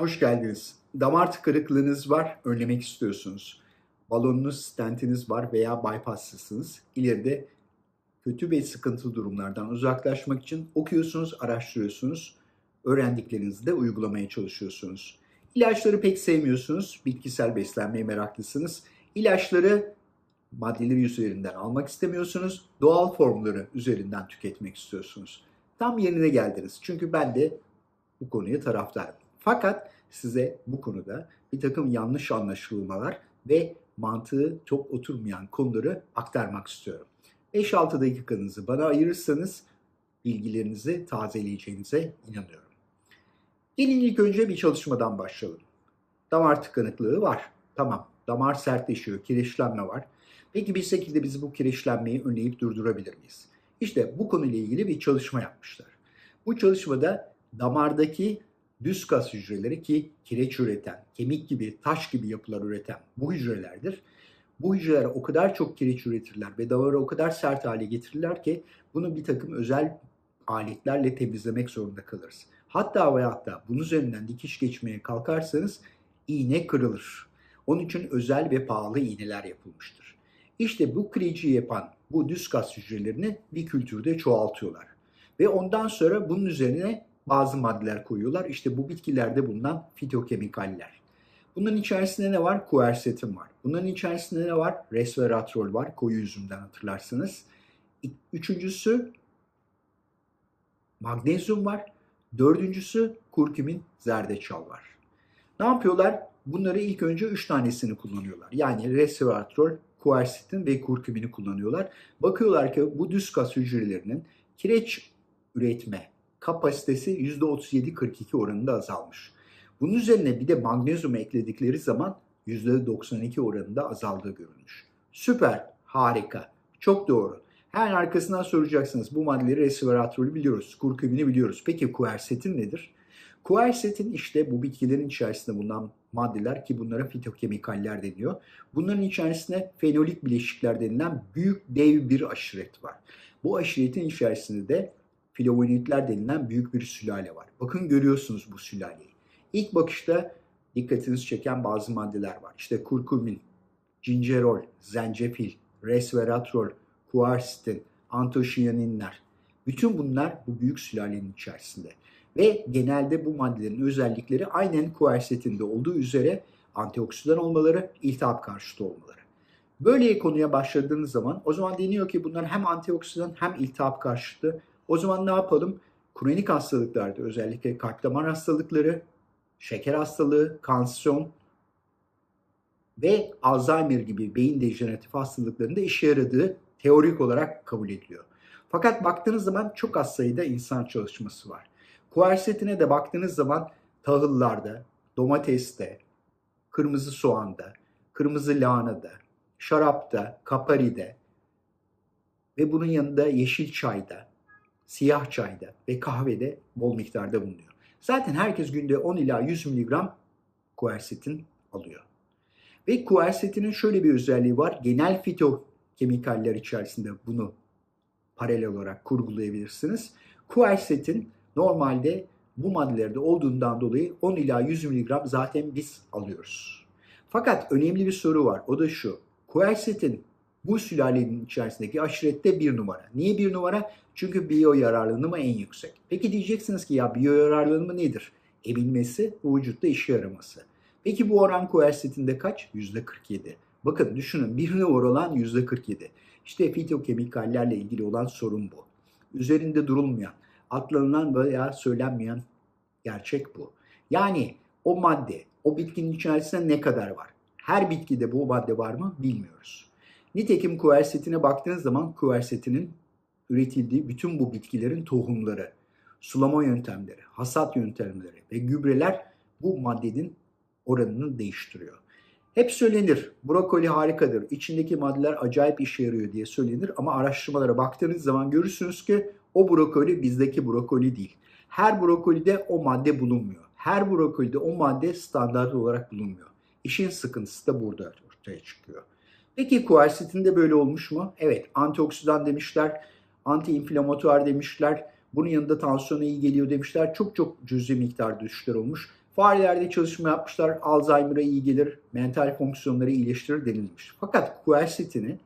Hoş geldiniz. Damar tıkanıklığınız var, önlemek istiyorsunuz. Balonunuz, stentiniz var veya bypasslısınız. İleride kötü ve sıkıntılı durumlardan uzaklaşmak için okuyorsunuz, araştırıyorsunuz. Öğrendiklerinizi de uygulamaya çalışıyorsunuz. İlaçları pek sevmiyorsunuz, bitkisel beslenmeye meraklısınız. İlaçları maddeleri üzerinden almak istemiyorsunuz, doğal formları üzerinden tüketmek istiyorsunuz. Tam yerine geldiniz. Çünkü ben de bu konuya taraftarım. Fakat size bu konuda bir takım yanlış anlaşılmalar ve mantığı çok oturmayan konuları aktarmak istiyorum. 5-6 dakikanızı bana ayırırsanız bilgilerinizi tazeleyeceğinize inanıyorum. Gelin ilk önce bir çalışmadan başlayalım. Damar tıkanıklığı var. Tamam, damar sertleşiyor, kireçlenme var. Peki bir şekilde biz bu kireçlenmeyi önleyip durdurabilir miyiz? İşte bu konuyla ilgili bir çalışma yapmışlar. Bu çalışmada damardaki düz kas hücreleri ki kireç üreten, kemik gibi, taş gibi yapılar üreten bu hücrelerdir. Bu hücreler o kadar çok kireç üretirler ve damarı o kadar sert hale getirirler ki bunu bir takım özel aletlerle temizlemek zorunda kalırız. Hatta ve hatta bunun üzerinden dikiş geçmeye kalkarsanız iğne kırılır. Onun için özel ve pahalı iğneler yapılmıştır. İşte bu kireci yapan bu düz kas hücrelerini bir kültürde çoğaltıyorlar. Ve ondan sonra bunun üzerine bazı maddeler koyuyorlar. İşte bu bitkilerde bulunan fitokemikaller. Bunların içerisinde ne var? Kuersetin var. Bunların içerisinde ne var? Resveratrol var. Koyu üzümden hatırlarsınız. Üçüncüsü magnezyum var. Dördüncüsü kurkumin, zerdeçal var. Ne yapıyorlar? Bunları ilk önce üç tanesini kullanıyorlar. Yani resveratrol, kuersetin ve kurkumini kullanıyorlar. Bakıyorlar ki bu düz kas hücrelerinin kireç üretme kapasitesi %37-42 oranında azalmış. Bunun üzerine bir de magnezyumu ekledikleri zaman %92 oranında azaldığı görülmüş. Süper, harika, çok doğru. Hemen arkasından soracaksınız. Bu maddeleri resveratrolü biliyoruz, kurkumini biliyoruz. Peki kuersetin nedir? Kuersetin işte bu bitkilerin içerisinde bulunan maddeler ki bunlara fitokemikaller deniyor. Bunların içerisinde fenolik bileşikler denilen büyük dev bir aşiret var. Bu aşiretin içerisinde de flavonoidler denilen büyük bir sülale var. Bakın görüyorsunuz bu sülaleyi. İlk bakışta dikkatinizi çeken bazı maddeler var. İşte kurkumin, gingerol, zencefil, resveratrol, kuarsitin, antosiyaninler. Bütün bunlar bu büyük sülalenin içerisinde. Ve genelde bu maddelerin özellikleri aynen kuersetinde olduğu üzere antioksidan olmaları, iltihap karşıtı olmaları. Böyle konuya başladığınız zaman o zaman deniyor ki bunlar hem antioksidan hem iltihap karşıtı o zaman ne yapalım? Kronik hastalıklarda özellikle kalp damar hastalıkları, şeker hastalığı, kansiyon ve Alzheimer gibi beyin dejeneratif hastalıklarında işe yaradığı teorik olarak kabul ediliyor. Fakat baktığınız zaman çok az sayıda insan çalışması var. Kuersetine de baktığınız zaman tahıllarda, domateste, kırmızı soğanda, kırmızı lahanada, şarapta, kaparide ve bunun yanında yeşil çayda, siyah çayda ve kahvede bol miktarda bulunuyor. Zaten herkes günde 10 ila 100 mg kuersetin alıyor. Ve kuersetinin şöyle bir özelliği var. Genel fitokemikaller içerisinde bunu paralel olarak kurgulayabilirsiniz. Kuersetin normalde bu maddelerde olduğundan dolayı 10 ila 100 mg zaten biz alıyoruz. Fakat önemli bir soru var. O da şu. Kuersetin bu sülalenin içerisindeki aşirette bir numara. Niye bir numara? Çünkü biyo yararlanımı en yüksek. Peki diyeceksiniz ki ya biyo yararlanımı nedir? Emilmesi ve vücutta işe yaraması. Peki bu oran koersetinde kaç? %47. Bakın düşünün bir oran %47. İşte fitokemikallerle ilgili olan sorun bu. Üzerinde durulmayan, atlanılan veya söylenmeyen gerçek bu. Yani o madde, o bitkinin içerisinde ne kadar var? Her bitkide bu madde var mı bilmiyoruz. Nitekim kuersetine baktığınız zaman kuersetinin üretildiği bütün bu bitkilerin tohumları, sulama yöntemleri, hasat yöntemleri ve gübreler bu maddenin oranını değiştiriyor. Hep söylenir, brokoli harikadır, içindeki maddeler acayip işe yarıyor diye söylenir ama araştırmalara baktığınız zaman görürsünüz ki o brokoli bizdeki brokoli değil. Her brokolide o madde bulunmuyor. Her brokolide o madde standart olarak bulunmuyor. İşin sıkıntısı da burada ortaya çıkıyor. Peki kuersetinde böyle olmuş mu? Evet, antioksidan demişler, antiinflamatuar demişler, bunun yanında tansiyona iyi geliyor demişler. Çok çok cüzi miktar düşüşler olmuş. Farelerde çalışma yapmışlar. Alzheimer'a iyi gelir, mental fonksiyonları iyileştirir denilmiş. Fakat quercetini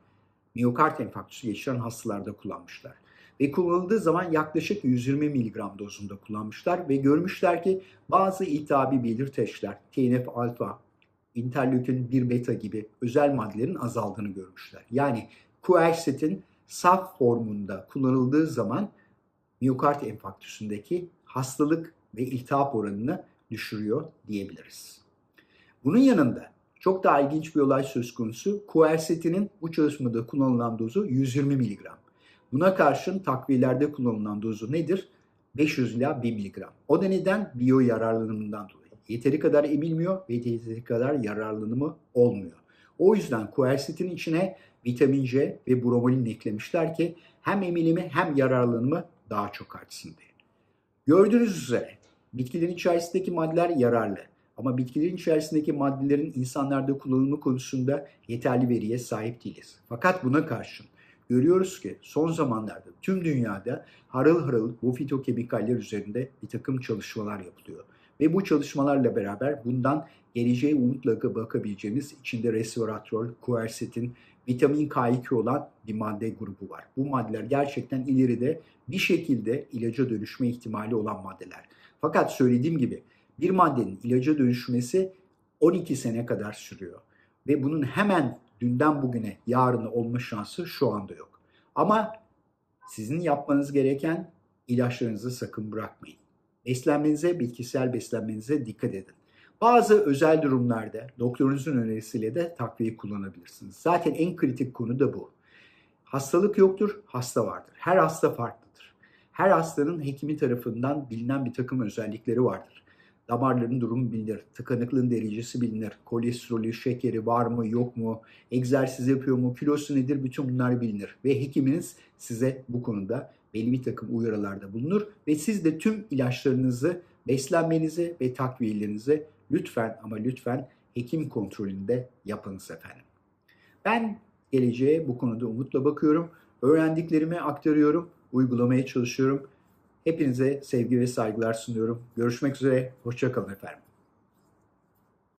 miyokard enfarktüsü geçiren hastalarda kullanmışlar. Ve kullanıldığı zaman yaklaşık 120 mg dozunda kullanmışlar ve görmüşler ki bazı iltihabi belirteçler, TNF alfa, interleukin 1 beta gibi özel maddelerin azaldığını görmüşler. Yani quercetin saf formunda kullanıldığı zaman miyokard enfarktüsündeki hastalık ve iltihap oranını düşürüyor diyebiliriz. Bunun yanında çok daha ilginç bir olay söz konusu. Quercetinin bu çalışmada kullanılan dozu 120 mg. Buna karşın takviyelerde kullanılan dozu nedir? 500 ila 1 mg. O da neden? Biyo yararlanımından dolayı. Yeteri kadar emilmiyor ve yeteri kadar yararlanımı olmuyor. O yüzden quercetin içine vitamin C ve bromolin eklemişler ki hem emilimi hem yararlanımı daha çok artsın diye. Gördüğünüz üzere bitkilerin içerisindeki maddeler yararlı. Ama bitkilerin içerisindeki maddelerin insanlarda kullanımı konusunda yeterli veriye sahip değiliz. Fakat buna karşın görüyoruz ki son zamanlarda tüm dünyada harıl harıl bu fitokemikaller üzerinde bir takım çalışmalar yapılıyor. Ve bu çalışmalarla beraber bundan geleceğe umutla bakabileceğimiz içinde resveratrol, quercetin, vitamin K2 olan bir madde grubu var. Bu maddeler gerçekten ileride bir şekilde ilaca dönüşme ihtimali olan maddeler. Fakat söylediğim gibi bir maddenin ilaca dönüşmesi 12 sene kadar sürüyor. Ve bunun hemen dünden bugüne yarını olma şansı şu anda yok. Ama sizin yapmanız gereken ilaçlarınızı sakın bırakmayın. Beslenmenize, bitkisel beslenmenize dikkat edin. Bazı özel durumlarda doktorunuzun önerisiyle de takviye kullanabilirsiniz. Zaten en kritik konu da bu. Hastalık yoktur, hasta vardır. Her hasta farklıdır. Her hastanın hekimi tarafından bilinen bir takım özellikleri vardır. Damarların durumu bilinir, tıkanıklığın derecesi bilinir, kolesterolü, şekeri var mı yok mu, egzersiz yapıyor mu, kilosu nedir bütün bunlar bilinir. Ve hekiminiz size bu konuda belli bir takım uyarılarda bulunur ve siz de tüm ilaçlarınızı, beslenmenizi ve takviyelerinizi lütfen ama lütfen hekim kontrolünde yapınız efendim. Ben geleceğe bu konuda umutla bakıyorum. Öğrendiklerimi aktarıyorum, uygulamaya çalışıyorum. Hepinize sevgi ve saygılar sunuyorum. Görüşmek üzere, hoşçakalın efendim.